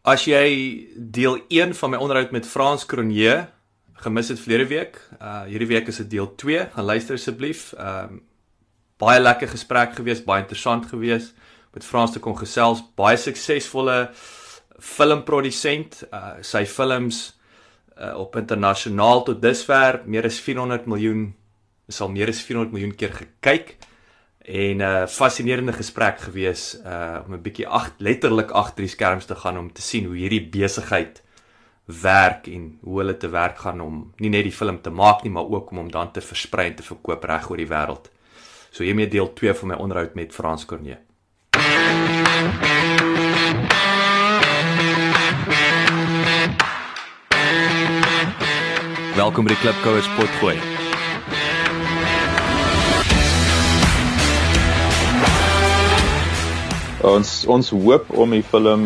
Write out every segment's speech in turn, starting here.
As jy deel 1 van my onderhoud met Frans Cronje gemis het verlede week, uh hierdie week is dit deel 2. Gaan luister asseblief. Ehm um, baie lekker gesprek gewees, baie interessant gewees met Frans te kon gesels, baie suksesvolle filmprodusent. Uh sy films uh, op internasionaal tot dusver meer as 400 miljoen is al meer as 400 miljoen keer gekyk en 'n uh, fascinerende gesprek gewees uh om 'n bietjie ag letterlik agter die skerms te gaan om te sien hoe hierdie besigheid werk en hoe hulle te werk gaan om nie net die film te maak nie maar ook om hom dan te versprei en te verkoop reg oor die wêreld. So hiermee deel 2 van my onderhoud met Frans Cornee. Welkom by die Klipkouers potgooi. Ons ons hoop om die film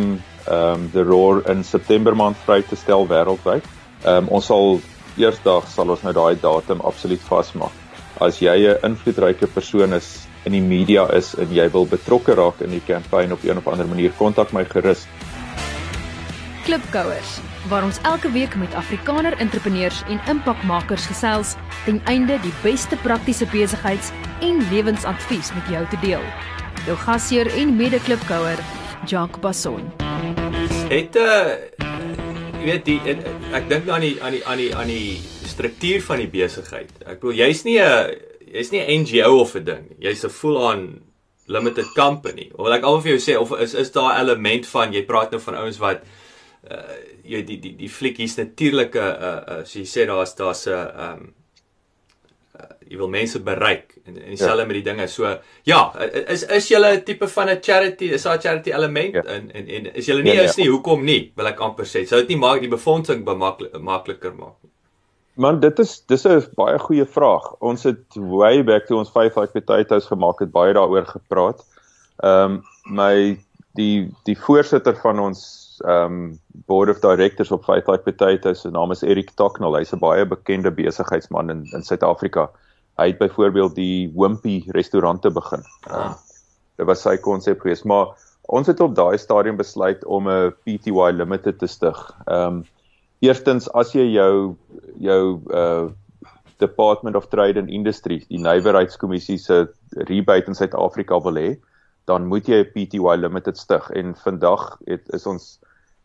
um The Roar in September maand vry te stel wêreldwyd. Um ons sal eersdag sal ons nou daai datum absoluut vasmaak. As jy 'n invloedryke persoon is in die media is en jy wil betrokke raak in die kampanje op een of ander manier, kontak my gerus. Klipkouers waar ons elke week met Afrikaner entrepreneurs en impakmakers gesels ten einde die beste praktiese besigheids- en lewensadvies met jou te deel. Jou gasheer en mede-klipkouer, Jacques Basson. Het 'n uh, jy weet die en, ek dink aan die aan die aan die aan die struktuur van die besigheid. Ek bedoel jy's nie 'n jy's nie 'n NGO of 'n ding. Jy's 'n full-on limited company. Of ek al vir jou sê of is is daar 'n element van jy praat nou van ouens wat uh jy die die die fliek hier's natuurlik 'n uh, uh so jy sê daar's daar's 'n um uh, jy wil mense bereik en en dieselfde ja. met die dinge. So ja, is is jy 'n tipe van 'n charity? Is daar 'n charity element ja. en en en is jy nie ja, is nie? Ja. Hoekom nie? Wil ek amper sê. Sou dit nie maak die befondsing makliker maak nie? Man, dit is dis 'n baie goeie vraag. Ons het way back toe ons 5 like potatoes gemaak het baie daaroor gepraat. Ehm um, my die die voorsitter van ons um board of directors op Five Like Potatoes. Sy naam is Erik Toknal. Hy's 'n baie bekende besigheidsman in in Suid-Afrika. Hy het byvoorbeeld die Wimpy restaurante begin. Ah. Dit was sy konsep geweest, maar ons het op daai stadium besluit om 'n PTY Limited te stig. Um eerstens as jy jou jou uh Department of Trade and Industry, die Nywerheidskommissie se rebate in Suid-Afrika wil hê, dan moet jy 'n PTY Limited stig en vandag het is ons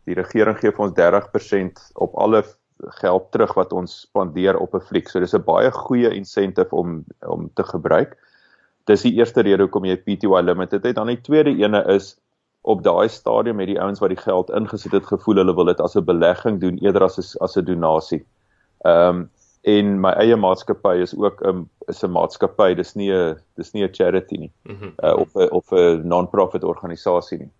die regering gee vir ons 30% op alle geld terug wat ons spandeer op 'n fliek. So dis 'n baie goeie insentive om om te gebruik. Dis die eerste rede hoekom jy PTY Limited het. Dan die tweede ene is op daai stadium het die ouens wat die geld ingesit het gevoel hulle wil dit as 'n belegging doen eerder as as 'n donasie. Ehm um, en my eie maatskappy is ook 'n is 'n maatskappy, dis nie 'n dis nie 'n charity nie. Mm -hmm. uh, of 'n of 'n non-profit organisasie nie.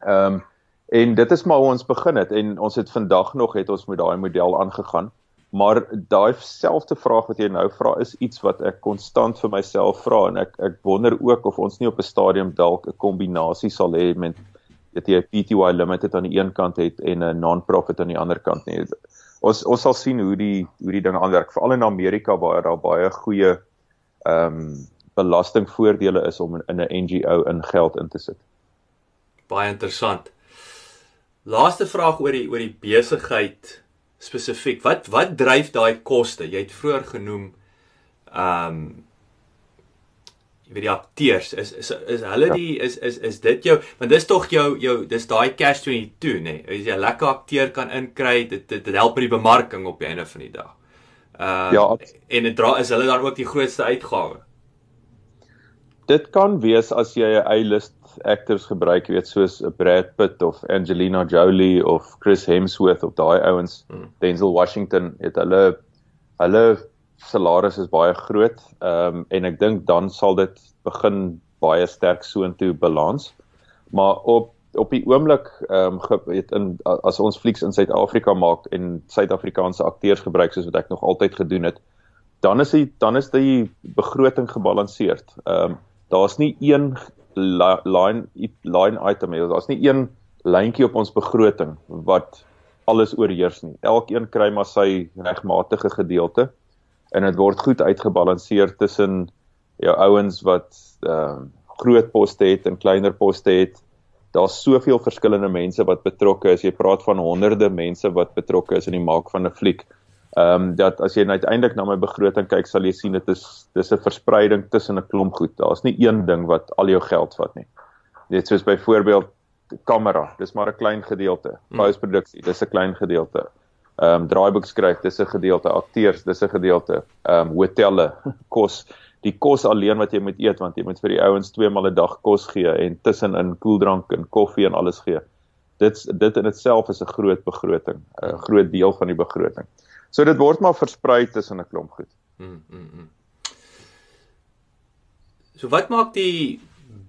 Ehm um, en dit is maar hoe ons begin het en ons het vandag nog het ons met daai model aangegaan. Maar daai selfde vraag wat jy nou vra is iets wat ek konstant vir myself vra en ek ek wonder ook of ons nie op 'n stadium dalk 'n kombinasie sal hê met dat jy 'n PTY limited aan die een kant het en 'n non-profit aan die ander kant nie ons ons sal sien hoe die hoe die dinge aanwerk veral in Amerika waar daar baie goeie ehm um, belastingvoordele is om in 'n NGO in geld in te sit. Baie interessant. Laaste vraag oor die oor die besigheid spesifiek. Wat wat dryf daai koste? Jy het vroeër genoem ehm um, jy weet die akteurs is is is hulle ja. die is is is dit jou want dis tog jou jou dis daai cash 22 nê nee. as jy 'n lekker akteur kan inkry dit, dit dit help met die bemarking op die einde van die dag. Uh ja, en dit dra is hulle dan ook die grootste uitgawe. Dit kan wees as jy 'n A-list actors gebruik weet soos 'n Brad Pitt of Angelina Jolie of Chris Hemsworth of daai ouens hmm. Denzel Washington het hulle hulle salaris is baie groot. Ehm um, en ek dink dan sal dit begin baie sterk soontoe balans. Maar op op die oomblik ehm um, weet in as ons flieks in Suid-Afrika maak en Suid-Afrikaanse akteurs gebruik soos wat ek nog altyd gedoen het, dan is die dan is die begroting gebalanseerd. Ehm um, daar's nie een line line item hier. Daar's nie een lyntjie op ons begroting wat alles oorheers nie. Elkeen kry maar sy regmatige gedeelte en dit word goed uitgebalanseer tussen jou ouens wat ehm uh, groot poste het en kleiner poste het daar's soveel verskillende mense wat betrokke is. Jy praat van honderde mense wat betrokke is in die maak van 'n fliek. Ehm um, dat as jy uiteindelik na my begroting kyk, sal jy sien dit is dis 'n verspreiding tussen 'n klomp goed. Daar's nie een ding wat al jou geld vat nie. Net soos byvoorbeeld kamera, dis maar 'n klein gedeelte. Hmm. Postproduksie, dis 'n klein gedeelte. Ehm um, draaiboek skryf, dis 'n gedeelte. Akteurs, dis 'n gedeelte. Ehm um, hotelle, kos, die kos alleen wat jy moet eet want jy moet vir die ouens twee maal 'n dag kos gee en tussenin koeldrank en koffie en alles gee. Dit dit in itself is 'n groot begroting, 'n groot deel van die begroting. So dit word maar versprei tussen 'n klomp goed. Mm, mm, mm. So wat maak die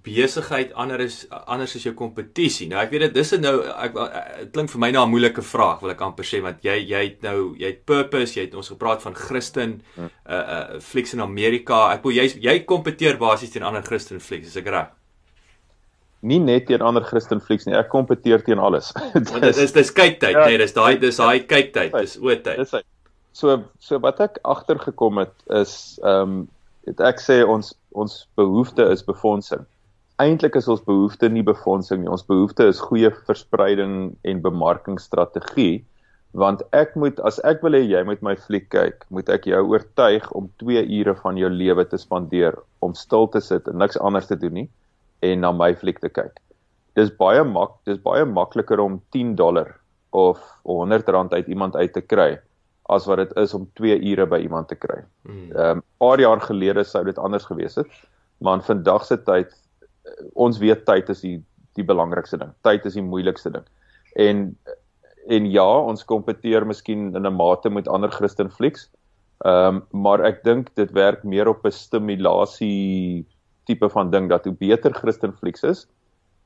besigheid anders is anders as jou kompetisie. Nou ek weet dit dis nou ek dit klink vir my nou 'n moeilike vraag wil ek amper sê want jy jy het nou jy het purpose, jy het ons gepraat van Christen uh uh flieks in Amerika. Ek wil jy jy kompeteer basies teen ander Christen flieks, is ek reg? Nie net teen ander Christen flieks nie, ek kompeteer teen alles. Want dit is dis kyktyd, ja, nee, dis daai dis daai kyktyd, dis oortyd. Dis so so wat ek agtergekom het is ehm um, het ek sê ons ons behoefte is befondsing eintlik is ons behoefte nie befondsing nie. Ons behoefte is goeie verspreiding en bemarkingsstrategie want ek moet as ek wil hê jy moet my fliek kyk, moet ek jou oortuig om 2 ure van jou lewe te spandeer om stil te sit en niks anders te doen nie en na my fliek te kyk. Dis baie mak, dis baie makliker om 10 dollar of 100 rand uit iemand uit te kry as wat dit is om 2 ure by iemand te kry. Hmm. Ehm um, paar jaar gelede sou dit anders gewees het, maar in vandag se tyd ons weet tyd is die die belangrikste ding. Tyd is die moeilikste ding. En en ja, ons kompeteer miskien in 'n mate met ander Christen flieks. Ehm um, maar ek dink dit werk meer op 'n stimulasie tipe van ding dat hoe beter Christen flieks is,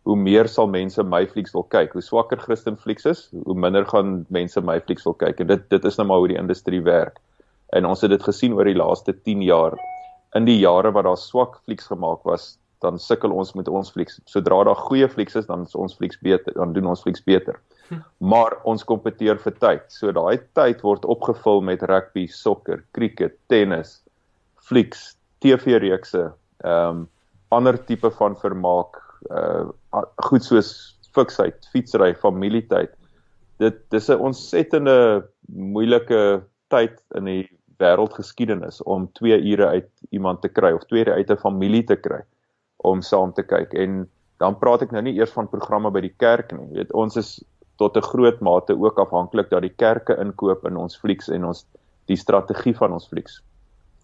hoe meer sal mense my flieks wil kyk. Hoe swakker Christen flieks is, hoe minder gaan mense my flieks wil kyk. En dit dit is nou maar hoe die industrie werk. En ons het dit gesien oor die laaste 10 jaar. In die jare wat daar swak flieks gemaak was, dan sukkel ons met ons flieks. Sodra daar goeie flieks is, dan is ons flieks beter, dan doen ons flieks beter. Hm. Maar ons kompeteer vir tyd. So daai tyd word opgevul met rugby, sokker, cricket, tennis, flieks, TV-reekse, ehm um, ander tipe van vermaak, uh goed soos fiksheid, fietsry, familietyd. Dit dis 'n ontsettende moeilike tyd in die wêreldgeskiedenis om 2 ure uit iemand te kry of 2 ure uit 'n familie te kry om saam te kyk en dan praat ek nou nie eers van programme by die kerk nie. Jy weet ons is tot 'n groot mate ook afhanklik dat die kerke inkoop in ons flieks en ons die strategie van ons flieks.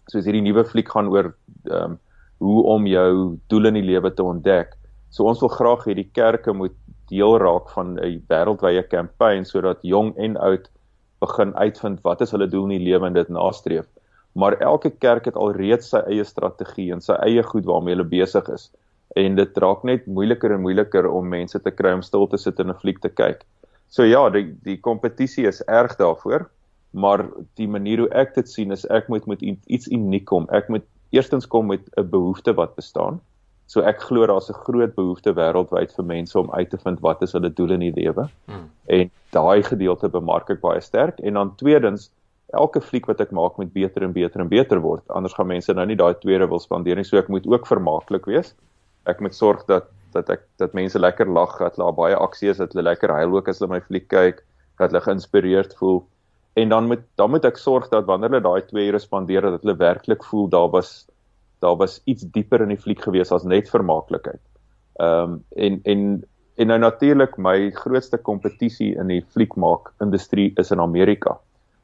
Soos hierdie nuwe fliek gaan oor ehm um, hoe om jou doel in die lewe te ontdek. So ons wil graag hê die kerke moet deel raak van 'n wêreldwye kampanje sodat jong en oud begin uitvind wat is hulle doel in die lewe en dit nastreef maar elke kerk het alreeds sy eie strategie en sy eie goed waarmee hulle besig is en dit raak net moeiliker en moeiliker om mense te kry om stil te sit en 'n fliek te kyk. So ja, die die kompetisie is erg daarvoor, maar die manier hoe ek dit sien is ek moet met iets uniek kom. Ek moet eerstens kom met 'n behoefte wat bestaan. So ek glo daar's 'n groot behoefte wêreldwyd vir mense om uit te vind wat is hulle doel in die lewe. Hmm. En daai gedeelte bemark ek baie sterk en dan tweedens elke fliek wat ek maak moet beter en beter en beter word. Anders gaan mense nou nie daai tweede wil spandeer nie. So ek moet ook vermaaklik wees. Ek moet sorg dat dat ek dat mense lekker lag, dat hulle baie aksie is, dat hulle lekker huil ook as hulle my fliek kyk, dat hulle geïnspireerd voel. En dan moet dan moet ek sorg dat wanneer hulle daai 2 ure spandeer dat hulle werklik voel daar was daar was iets dieper in die fliek gewees as net vermaaklikheid. Ehm um, en en en nou natuurlik my grootste kompetisie in die fliekmaak industrie is in Amerika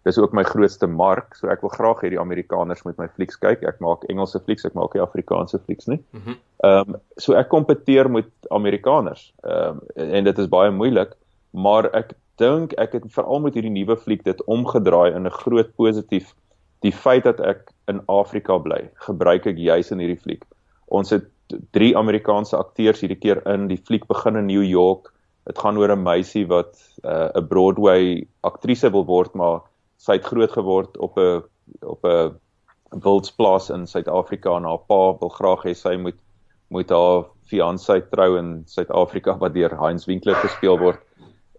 dis ook my grootste mark, so ek wil graag hê die Amerikaners moet my flieks kyk. Ek maak Engelse flieks, ek maak nie Afrikaanse flieks nie. Mhm. Ehm mm um, so ek kompeteer met Amerikaners. Ehm um, en dit is baie moeilik, maar ek dink ek het veral met hierdie nuwe fliek dit omgedraai in 'n groot positief. Die feit dat ek in Afrika bly, gebruik ek juis in hierdie fliek. Ons het drie Amerikaanse akteurs hierdie keer in die fliek begin in New York. Dit gaan oor 'n meisie wat uh, 'n uh, Broadway aktrise wil word, maar sy het groot geword op 'n op 'n wildsplaas in Suid-Afrika en haar pa wil graag hê sy moet moet haar fiancé trou in Suid-Afrika wat deur Heinz Winkler gespeel word.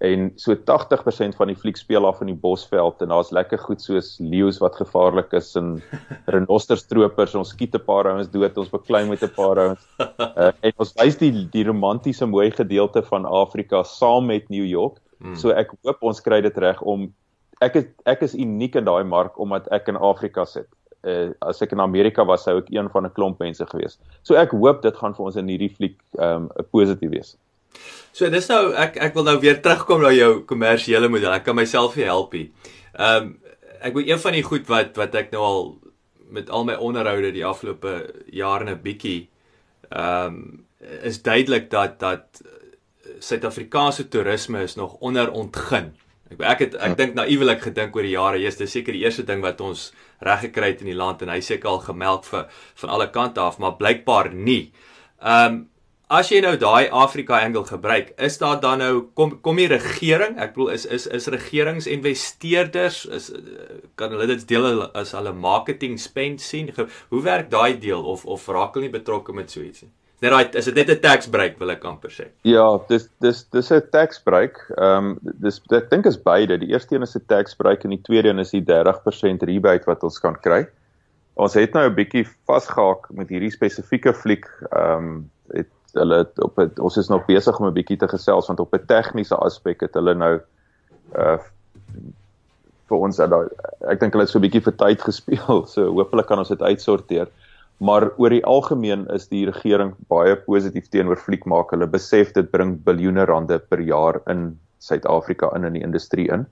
En so 80% van die fliek speel af in die bosveld en daar's lekker goed soos leeu's wat gevaarlik is en renosterstropers ons skiet 'n paar ouens dood ons beklei met 'n paar ouens. Uh, en ons wys die die romantiese mooi gedeelte van Afrika saam met New York. Hmm. so ek hoop ons kry dit reg om ek is ek is uniek in daai mark omdat ek in Afrika sit uh, as ek in Amerika was sou ek een van 'n klomp mense gewees so ek hoop dit gaan vir ons in hierdie fliek um, 'n positief wees So dis nou ek ek wil nou weer terugkom na jou kommersiële model. Ek kan myself nie help nie. Ehm um, ek wil een van die goed wat wat ek nou al met al my onderhoude die afgelope jare 'n bietjie ehm um, is duidelik dat dat Suid-Afrikaanse toerisme is nog onderontgin. Ek ek het ek dink naïewelik gedink oor die jare, jy's dis seker die eerste ding wat ons reg gekry het in die land en hy seker al gemelk vir van alle kante af, maar blykbaar nie. Ehm um, as jy nou daai Afrika angle gebruik, is daar dan nou kom kom die regering, ek bedoel is is is regeringsinvesteerders is kan hulle dit deel as hulle marketing spend sien? Hoe werk daai deel of of raak hulle nie betrokke met so iets nie? Net daai is dit net 'n tax break wil ek amper sê. Ja, dis dis dis 'n tax break. Ehm um, dis ek dink is beide. Die eerste een is 'n tax break en die tweede een is die 30% rebate wat ons kan kry. Ons het nou 'n bietjie vasgehaak met hierdie spesifieke fliek ehm um, het hulle op het, ons is nog besig om 'n bietjie te gesels want op 'n tegniese aspek het hulle nou uh vir ons dat ek dink hulle het so 'n bietjie vir tyd gespeel so hopelik kan ons dit uitsorteer maar oor die algemeen is die regering baie positief teenoor fliek maak hulle besef dit bring biljoene rande per jaar in Suid-Afrika in in die industrie in.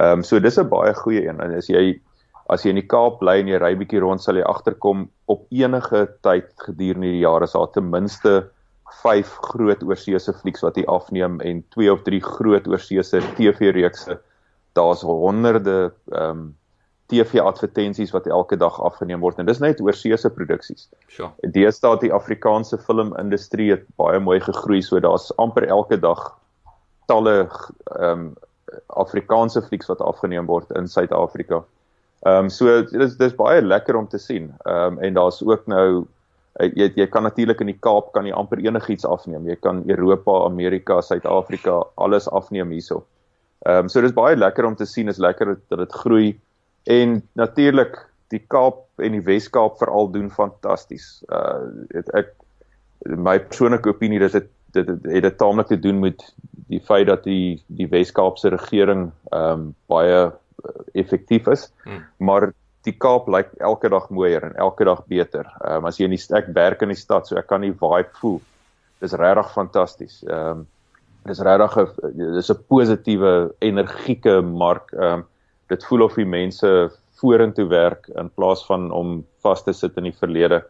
Ehm um, so dis 'n baie goeie een en as jy as jy in die Kaap bly en jy ry bietjie rond sal jy agterkom op enige tyd gedurende die jaar is daar ten minste vyf groot oorseese flieks wat hier afneem en twee of drie groot oorseese TV-reekse. Daar's honderde ehm um, TV-advertensies wat elke dag afgeneem word en dis net oorseese produksies. Sure. Deesdae die Afrikaanse filmindustrie het baie mooi gegroei, so daar's amper elke dag talle ehm um, Afrikaanse flieks wat afgeneem word in Suid-Afrika. Ehm um, so dis dis baie lekker om te sien. Ehm um, en daar's ook nou Eh, jy jy kan natuurlik in die Kaap kan jy amper enigiets afneem. Jy kan Europa, Amerika, Suid-Afrika alles afneem hierso. Ehm um, so dis baie lekker om te sien, is lekker dat dit groei en natuurlik die Kaap en die Wes-Kaap veral doen fantasties. Uh het, ek my persoonlike opinie dat dit dit het dit taamlik te doen met die feit dat die die Wes-Kaapse regering ehm um, baie effektief is. Hmm. Maar die Kaap lyk elke dag mooier en elke dag beter. Ehm um, as jy in die ek werk in die stad, so ek kan die vibe voel. Dis regtig fantasties. Ehm um, dis regtig 'n dis 'n positiewe energieke mark. Ehm um, dit voel of die mense vorentoe werk in plaas van om vas te sit in die verlede.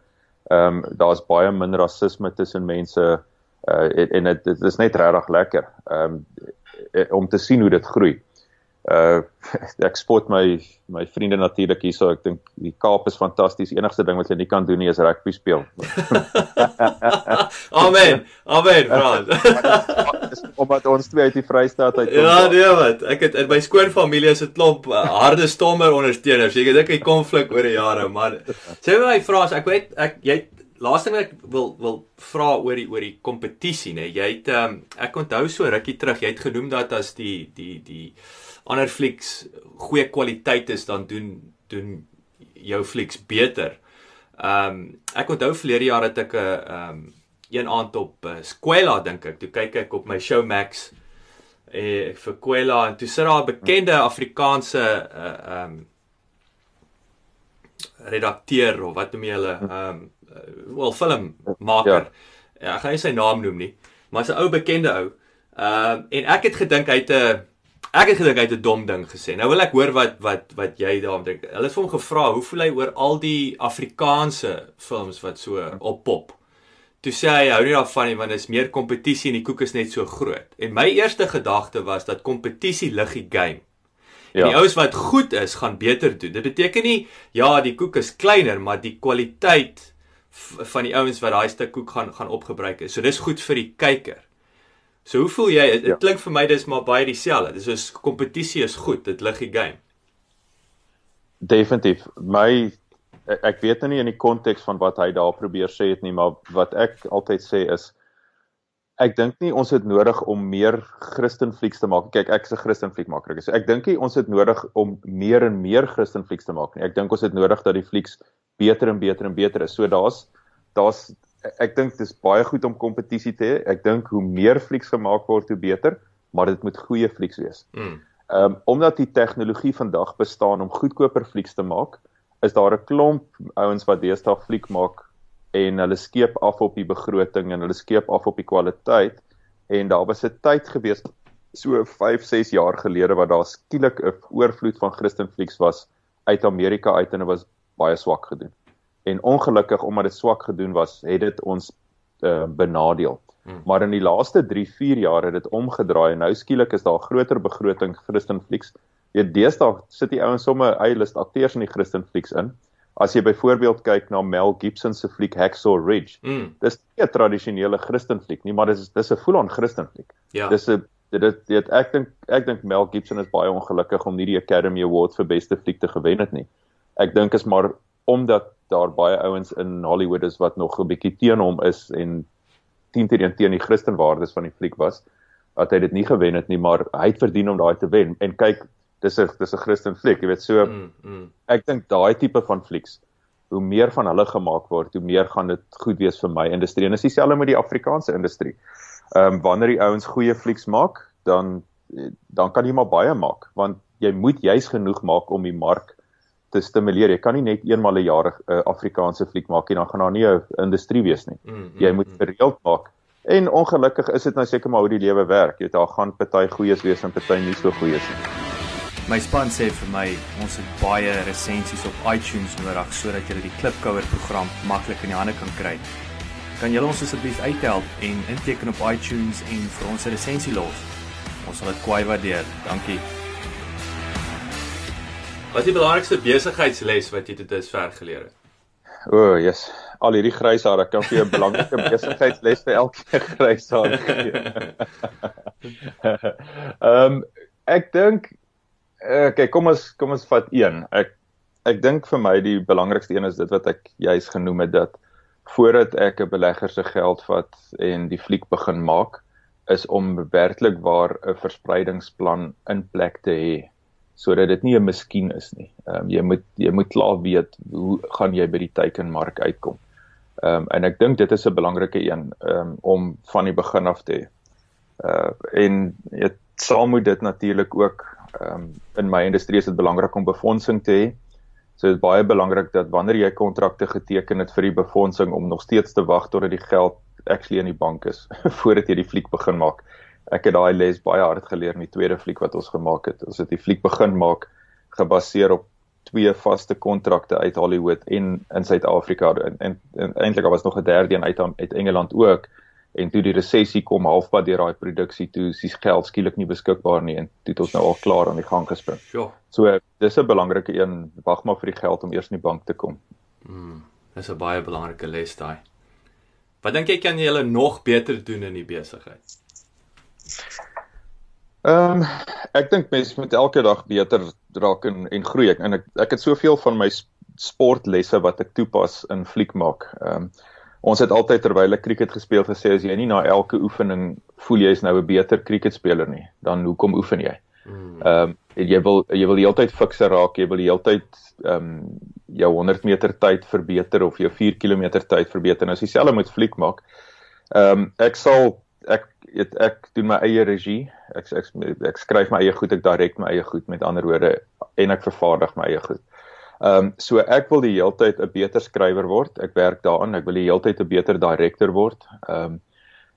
Ehm um, daar's baie min rasisme tussen mense uh, en dit is net regtig lekker. Ehm um, om te sien hoe dit groei uh ek spot my my vriende natuurlik hierso ek dink die Kaap is fantasties enigste ding wat jy nie kan doen nie is rugby speel. Amen. Amen Frans. Omdat ons twee uit die Vrystaat uit ja nee wat? Ek het in my skoonfamilie is 'n klomp uh, harde stommer ondersteuners. Jy dink hy konflik oor die jare maar sê my Frans ek weet ek jy laaste ding ek wil wil vra oor die oor die kompetisie nê jy het um, ek onthou so rukkie terug jy het genoem dat as die die die ander flieks goeie kwaliteit is dan doen doen jou flieks beter. Ehm um, ek onthou verlede jaar het ek 'n ehm um, een aand op uh, Squella dink ek. Toe kyk ek op my Showmax eh vir Squella en toe sit daar 'n bekende Afrikaanse uh ehm um, redakteur of wat noem jy hulle ehm um, wel filmmaker. Ja. ja, ek gaan nie sy naam noem nie, maar 'n ou bekende ou. Ehm um, en ek het gedink hy het 'n Ek het gedink hy het 'n dom ding gesê. Nou wil ek hoor wat wat wat jy daaroor dink. Hulle het vir hom gevra hoe voel hy oor al die Afrikaanse films wat so oppop. Toe sê hy hou nie daarvan nie want dit is meer kompetisie en die koek is net so groot. En my eerste gedagte was dat kompetisie lig die game. Ja. Die ouens wat goed is, gaan beter doen. Dit beteken nie ja, die koek is kleiner, maar die kwaliteit van die ouens wat daai stuk koek gaan gaan opgebruik is. So dis goed vir die kyker. So hoe voel jy? Dit ja. klink vir my dis maar baie dieselfde. Dis is kompetisie is goed, dit lig die game. Definitief. My ek weet nou nie in die konteks van wat hy daar probeer sê het nie, maar wat ek altyd sê is ek dink nie ons het nodig om meer Christen flieks te maak. Kyk, ek is 'n Christen fliekmaker. So ek dink nie ons het nodig om meer en meer Christen flieks te maak nie. Ek dink ons het nodig dat die flieks beter en beter en beter is. So daar's daar's ek dink dis baie goed om kompetisie te hê. Ek dink hoe meer flieks gemaak word, hoe beter, maar dit moet goeie flieks wees. Mm. Ehm um, omdat die tegnologie vandag bestaan om goedkoper flieks te maak, is daar 'n klomp ouens wat deesdae fliek maak en hulle skeep af op die begroting en hulle skeep af op die kwaliteit en daar was 'n tyd gewees so 5, 6 jaar gelede wat daar skielik 'n oorvloed van Christen flieks was uit Amerika uit en dit was baie swak gedoen. En ongelukkig omdat dit swak gedoen was, het dit ons uh, benadeel. Hmm. Maar in die laaste 3, 4 jaar het dit omgedraai en nou skielik is daar groter begroting Christen flieks. Jy deesdae sit die ouens sommer lys akteurs in die Christen flieks in. As jy byvoorbeeld kyk na Mel Gibson se fliek Hacksaw Ridge, mm. dis nie 'n tradisionele Christen fliek nie, maar dis dis 'n full-on Christen fliek. Ja. Dis 'n dit dit ek dink ek dink Mel Gibson is baie ongelukkig om nie die Academy Award vir beste fliek te gewen het nie. Ek dink is maar omdat daar baie ouens in Hollywood is wat nog 'n bietjie teen hom is en teen teen teen die Christenwaardes van die fliek was dat hy dit nie gewen het nie, maar hy het verdien om daai te wen. En kyk, dis 'n dis 'n Christen fliek, jy weet so. Mm, mm. Ek dink daai tipe van flieks, hoe meer van hulle gemaak word, hoe meer gaan dit goed wees vir my industrie. En dis dieselfde met die Afrikaanse industrie. Ehm um, wanneer die ouens goeie flieks maak, dan dan kan jy maar baie maak, want jy moet juis genoeg maak om die mark te stimuleer. Jy kan nie net eenmal 'n een jaar 'n uh, Afrikaanse fliek maak nie, dan gaan daar nie 'n industrie wees nie. Mm, mm, jy moet mm. gereeld maak. En ongelukkig is dit nou seker maar hoe die lewe werk. Jy weet daar gaan party goeies wees en party nie so goeies nie. My span sê vir my ons het baie resensies op iTunes nodig sodat jy die Klipkouer program maklik in die hande kan kry. Kan julle ons asseblief uithelp en inteken op iTunes en vir ons 'n resensie los? Ons sal dit kwai waardeer. Dankie. Wat is die belangrikste besigheidsles wat jy tot dusver geleer het? O, oh, yes. Al hierdie grys hare kan vir jou 'n belangrike besigheidsles vir elke grys haar gee. Ehm um, ek dink okay, kom ons kom ons vat een. Ek ek dink vir my die belangrikste een is dit wat ek juis genoem het dat voordat ek 'n belegger se geld vat en die fliek begin maak is om werklik waar 'n verspreidingsplan in plek te hê sodat dit nie 'n miskien is nie. Ehm um, jy moet jy moet klaar weet hoe gaan jy by die teikenmark uitkom. Ehm um, en ek dink dit is 'n belangrike een ehm um, om van die begin af te hê. Uh en dit saam moet dit natuurlik ook ehm um, in my industrie is dit belangrik om befondsing te hê. So dit is baie belangrik dat wanneer jy kontrakte geteken het vir die befondsing om nog steeds te wag totdat die geld actually in die bank is voordat jy die fliek begin maak. Ek het daai les baie hard geleer in die tweede fliek wat ons gemaak het. Ons het die fliek begin maak gebaseer op twee vaste kontrakte uit Hollywood en in Suid-Afrika en, en, en eintlik was nog 'n derde een uit uit Engeland ook en toe die resessie kom halfpad deur daai produksie toe is die geld skielik nie beskikbaar nie en toe het ons nou al klaar aan die gang gespring. Ja. So dis 'n belangrike een, wag maar vir die geld om eers in die bank te kom. Mm, dis 'n baie belangrike les daai. Wat dink jy kan jy hulle nog beter doen in die besigheid? Ehm um, ek dink mense moet elke dag beter raak en en groei en ek ek het soveel van my sportlesse wat ek toepas in fliek maak. Ehm um, ons het altyd terwyl ek cricket gespeel gesê as jy nie na elke oefening voel jy is nou 'n beter cricketspeler nie, dan hoekom oefen jy? Hmm. Ehm um, jy wil jy wil die hele tyd fikser raak, jy wil die hele tyd ehm um, jou 100 meter tyd verbeter of jou 4 km tyd verbeter. Nou as jy self moet fliek maak. Ehm um, ek sal ek ek, ek doen my eie regie. Ek, ek ek skryf my eie goed, ek direk my eie goed met ander woorde en ek vervaardig my eie goed. Ehm um, so ek wil die heeltyd 'n beter skrywer word. Ek werk daaraan. Ek wil die heeltyd 'n beter director word. Ehm um,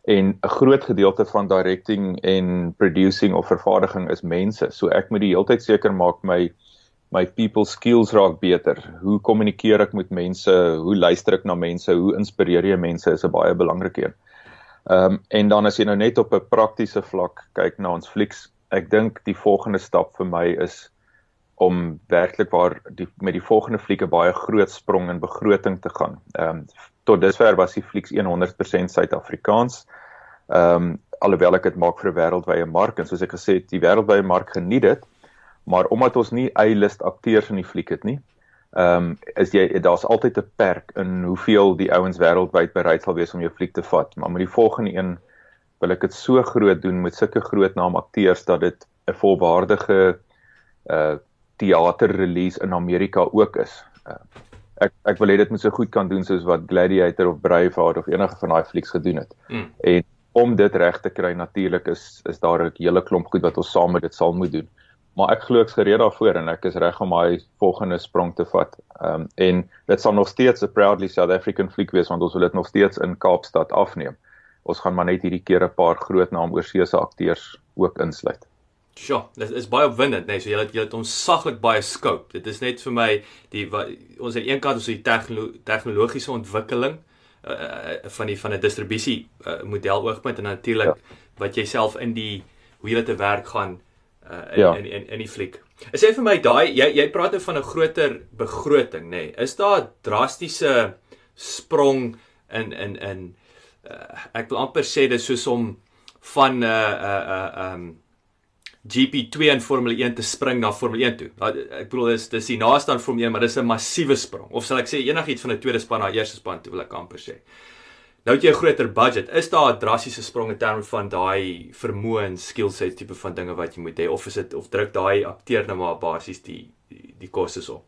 en 'n groot gedeelte van directing en producing of vervaardiging is mense. So ek moet die heeltyd seker maak my my people skills raak beter. Hoe kommunikeer ek met mense? Hoe luister ek na mense? Hoe inspireer jy mense is 'n baie belangrike een. Ehm um, en dan as jy nou net op 'n praktiese vlak kyk na ons flieks, ek dink die volgende stap vir my is om werklik waar die met die volgende flieke baie groot sprong in begroting te gaan. Ehm um, tot dusver was die flieks 100% Suid-Afrikaans. Ehm um, alhoewel ek dit maak vir 'n wêreldwye mark en soos ek gesê het, die wêreldwye mark geniet dit, maar omdat ons nie A-list akteurs in die fliek het nie, ehm um, is jy daar's altyd 'n perk in hoeveel die ouens wêreldwyd bereid sal wees om jou fliek te vat. Maar met die volgende een wil ek dit so groot doen met sulke groot naam akteurs dat dit 'n volwaardige uh teater release in Amerika ook is. Uh, ek ek wil hê dit moet so goed kan doen soos wat Gladiator of Braveheart of enige van daai flieks gedoen het. Mm. En om dit reg te kry natuurlik is is daar 'n hele klomp goed wat ons saam met dit sal moet doen maar ek glo ek's gereed daarvoor en ek is reg om my volgende sprong te vat. Ehm um, en dit sal nog steeds 'n proudly South African fliek wees want ons wil dit nog steeds in Kaapstad afneem. Ons gaan maar net hierdie keer 'n paar groot naam oorseese akteurs ook insluit. Sjoe, dit is baie opwindend, nee, so jy het jy het ons saglik baie scope. Dit is net vir my die wat, ons aan een kant ons die tegno, tegnologiese ontwikkeling uh, van die van 'n distribusie uh, model oogpunt en natuurlik ja. wat jy self in die hoe jy dit te werk gaan uh, in, ja. in in in die fliek. Jy vir my daai jy jy praat oor van 'n groter begroting nê? Nee. Is daar drastiese sprong in in in uh, ek wil amper sê dis soos om van 'n uh, 'n uh, 'n uh, um GP2 in Formule 1 te spring na Formule 1 toe. Ek bedoel dis dis die naaste aan Formule 1, maar dis 'n massiewe sprong. Of sal ek sê enigiets van 'n tweede span na eerste span toe wil ek amper sê. Nou het jy 'n groter budget. Is daar 'n drastiese sprong in terme van daai vermoë en skill set tipe van dinge wat jy moet hê of is dit of druk daai akteur nou maar basies die die, die kostes op?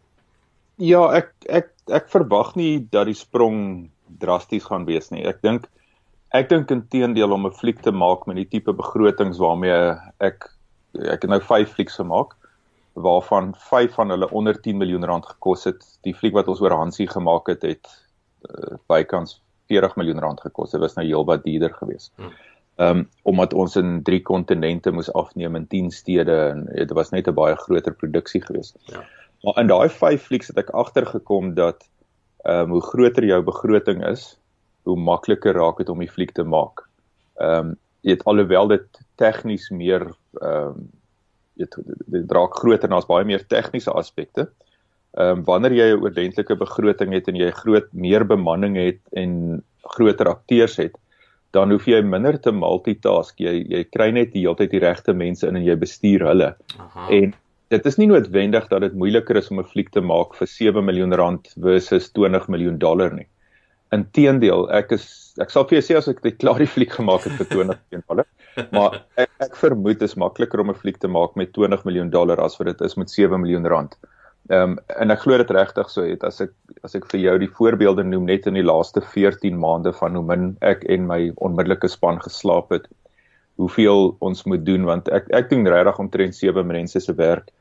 Ja, ek ek ek verwag nie dat die sprong drasties gaan wees nie. Ek dink ek dink intedeel om 'n fliek te maak met die tipe begrotings waarmee ek ek het nou 5 flieks gemaak waarvan 5 van hulle onder 10 miljoen rand gekos het. Die fliek wat ons oor Hansie gemaak het het uh, bykans 40 miljoen rand gekos. Dit was nou heelwat duurder geweest. Hmm. Ehm um, omdat ons in 3 kontinente moes afneem in 10 stede en dit was net 'n baie groter produksie geweest. Ja. Maar in daai 5 flieks het ek agtergekom dat ehm um, hoe groter jou begroting is, hoe makliker raak dit om die fliek te maak. Ehm um, het alhoewel dit tegnies meer ehm um, dit dit raak groter en daar's baie meer tegniese aspekte. Ehm Ehm um, wanneer jy 'n ordentlike begroting het en jy groot meer bemanning het en groter akteurs het, dan hoef jy minder te multitask. Jy jy kry net die hele tyd die regte mense in en jy bestuur hulle. Aha. En dit is nie noodwendig dat dit moeiliker is om 'n fliek te maak vir 7 miljoen rand versus 20 miljoen dollar nie. Inteendeel, ek is ek sal vir jou sê as ek dit klaar die fliek gemaak het vir 20 miljoen dollar, maar ek, ek vermoed dit is makliker om 'n fliek te maak met 20 miljoen dollar as wat dit is met 7 miljoen rand. Ehm um, en ek glo dit regtig so het as ek as ek vir jou die voorbeelde noem net in die laaste 14 maande van hoe min ek en my onmiddellike span geslaap het. Hoeveel ons moet doen want ek ek doen regtig omtrent 7 mense se werk.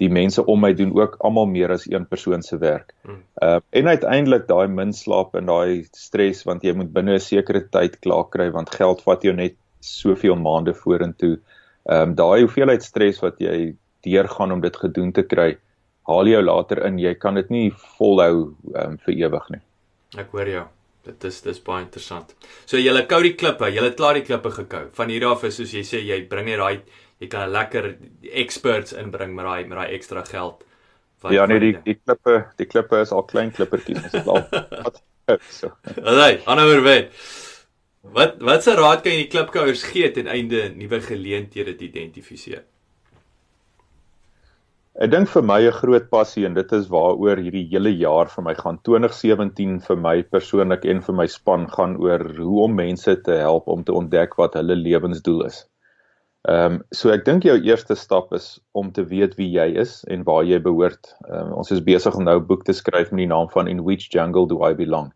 Die mense om my doen ook almal meer as een persoon se werk. Hmm. Ehm uh, en uiteindelik daai min slaap en daai stres want jy moet binne 'n sekere tyd klaar kry want geld vat jou net soveel maande vorentoe. Ehm um, daai hoeveelheid stres wat jy deurgaan om dit gedoen te kry haal jou later in. Jy kan dit nie volhou um, vir ewig nie. Ek hoor jou. Dit is dis baie interessant. So jy het kou die klippe, jy het klaar die klippe gekou. Van hier af is soos jy sê jy bring net daai jy kan lekker experts inbring met daai met daai ekstra geld. Van, ja, nee, die die klippe, die klippe is al klein klippertjies, dis al wat so. Alai, aanhouer weet. Wat wat se raad kan jy die klipkouers gee ten einde nuwe geleenthede te identifiseer? Ek dink vir my 'n groot passie en dit is waaroor hierdie hele jaar vir my gaan 2017 vir my persoonlik en vir my span gaan oor hoe om mense te help om te ontdek wat hulle lewensdoel is. Ehm um, so ek dink jou eerste stap is om te weet wie jy is en waar jy behoort. Um, ons is besig om nou 'n boek te skryf met die naam van In Which Jungle Do I Belong?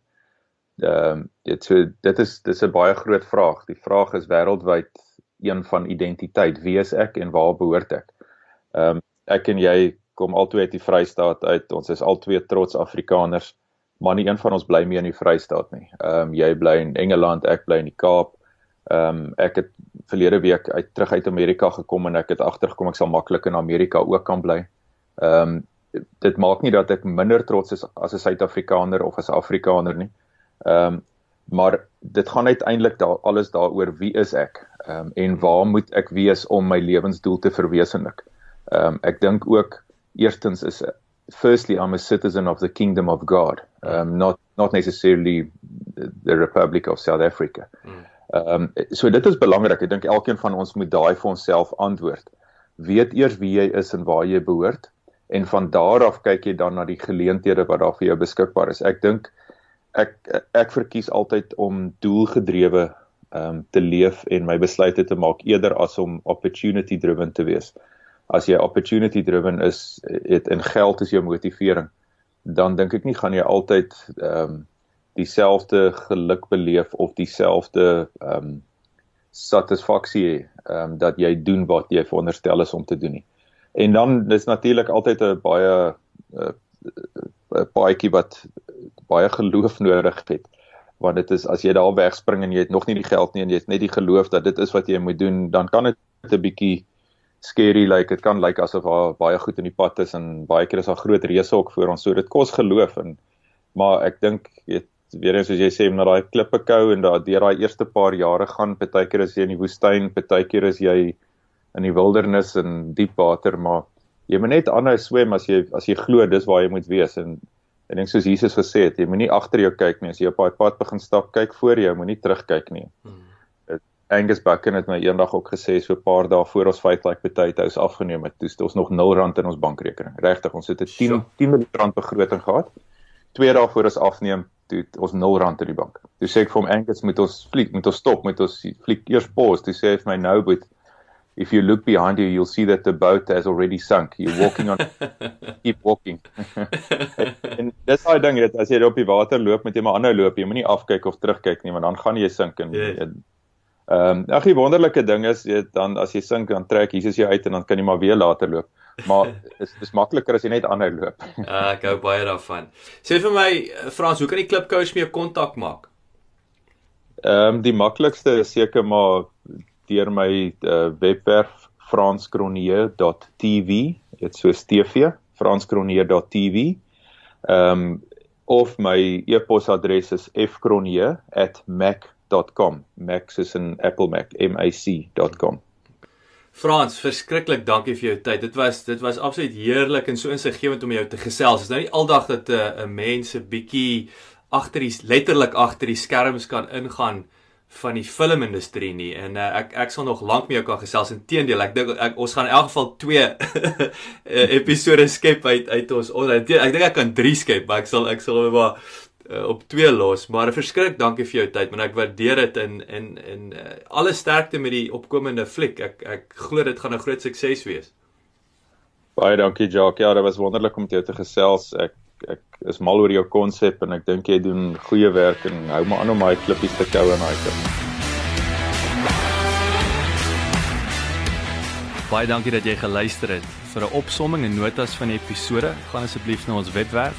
Ehm um, dit so dit is dis 'n baie groot vraag. Die vraag is wêreldwyd een van identiteit. Wie is ek en waar behoort ek? Ehm um, ek en jy kom albei uit die Vrystaat uit. Ons is albei trots Afrikaners, maar nie een van ons bly meer in die Vrystaat nie. Ehm um, jy bly in Engeland, ek bly in die Kaap. Ehm um, ek het verlede week uit terug uit Amerika gekom en ek het agtergekom ek sal maklik in Amerika ook kan bly. Ehm um, dit maak nie dat ek minder trots is as 'n Suid-Afrikaner of as 'n Afrikaner nie. Ehm um, maar dit gaan uiteindelik daar alles daaroor wie is ek? Ehm um, en waar moet ek wees om my lewensdoel te verwesenlik? Ehm um, ek dink ook eerstens is firstly I'm a citizen of the kingdom of God, um not not necessarily the Republic of South Africa. Ehm um, so dit is belangrik. Ek dink elkeen van ons moet daai vir onsself antwoord. Weet eers wie jy is en waar jy behoort en van daar af kyk jy dan na die geleenthede wat daar vir jou beskikbaar is. Ek dink ek ek verkies altyd om doelgedrewe um te leef en my besluite te maak eerder as om opportunity driven te wees. As jy opportunity driven is, het in geld is jou motivering, dan dink ek nie gaan jy altyd um dieselfde geluk beleef of dieselfde um satisfaksie hê um dat jy doen wat jy veronderstel is om te doen nie. En dan dis natuurlik altyd 'n baie 'n uh, uh, paadjie wat baie geloof nodig het want dit is as jy daar wegspring en jy het nog nie die geld nie en jy het net die geloof dat dit is wat jy moet doen dan kan dit 'n bietjie scary like. dit kan lyk like asof daar baie goed in die pad is en baie keer is daar groot reëse ook voor ons so dit kos geloof en maar ek dink jy weer eens soos jy sê na daai klippe kou en daai deur daai eerste paar jare gaan partykeer is jy in die woestyn partykeer is jy in die wildernis en diep water maar jy moet net aanhou swem as jy as jy glo dis waar jy moet wees en Ek dink soos Jesus gesê het, jy moenie agter jou kyk nie. As jy op daai pad begin stap, kyk voor jou, moenie terugkyk nie. Hmm. Angus Bucken het my eendag ook gesê so 'n paar dae voor ons fight like potatoes afgeneem het, toe het ons nog 0 rand in ons bankrekening. Regtig, ons het 'n 10 10 miljoen rand begroting gehad. Twee dae voor ons afneem, toe het ons 0 rand in die bank. Toe sê ek vir hom Angus, moet ons fliek, moet ons stop, moet ons fliek eers pause. Toe sê hy vir my nou, "But if you look behind you, you'll see that the boat has already sunk. You're walking on, keep walking. en dis daai ding dat as jy op die water loop, moet jy maar aanhou loop. Jy moenie afkyk of terugkyk nie, want dan gaan jy sink en ja. Ehm um, ag die wonderlike ding is jy dan as jy sink dan trek Jesus jou uit en dan kan jy maar weer later loop. Maar dis dis makliker as jy net aanhou loop. ah, ek hou baie daarvan. Sê vir my Frans, hoe kan die klipkous mee kontak maak? Ehm um, die maklikste is seker maar deur my uh, webwerf franskronier.tv, dit so TV, franskronier.tv. Ehm um, of my e-posadres is fkronier@mac.com. Mac is 'n Apple Mac, M A C.com. Frans, verskriklik dankie vir jou tyd. Dit was dit was absoluut heerlik en so insiggewend om jou te gesels. Is nou nie aldag dat eh, 'n uh, mens 'n bietjie agter die letterlik agter die skerms kan ingaan van die filmindustrie nie en uh, ek ek sal nog lank met jou kan gesels inteendeel ek dink ons gaan in elk geval 2 eh, episode skep uit uit ons ek dink ek kan 3 skep maar ek sal ek sal maar uh, op 2 los maar verskrik dankie vir jou tyd man ek waardeer dit en en en uh, alle sterkte met die opkomende fliek ek ek glo dit gaan 'n groot sukses wees baie dankie Jacques ja dit was wonderlik om met jou te gesels ek ek is mal oor jou konsep en ek dink jy doen goeie werk en hou maar aan om daai klippies te kou en daai ding. Baie dankie dat jy geluister het. Vir 'n opsomming en notas van die episode, gaan asseblief na ons webwerf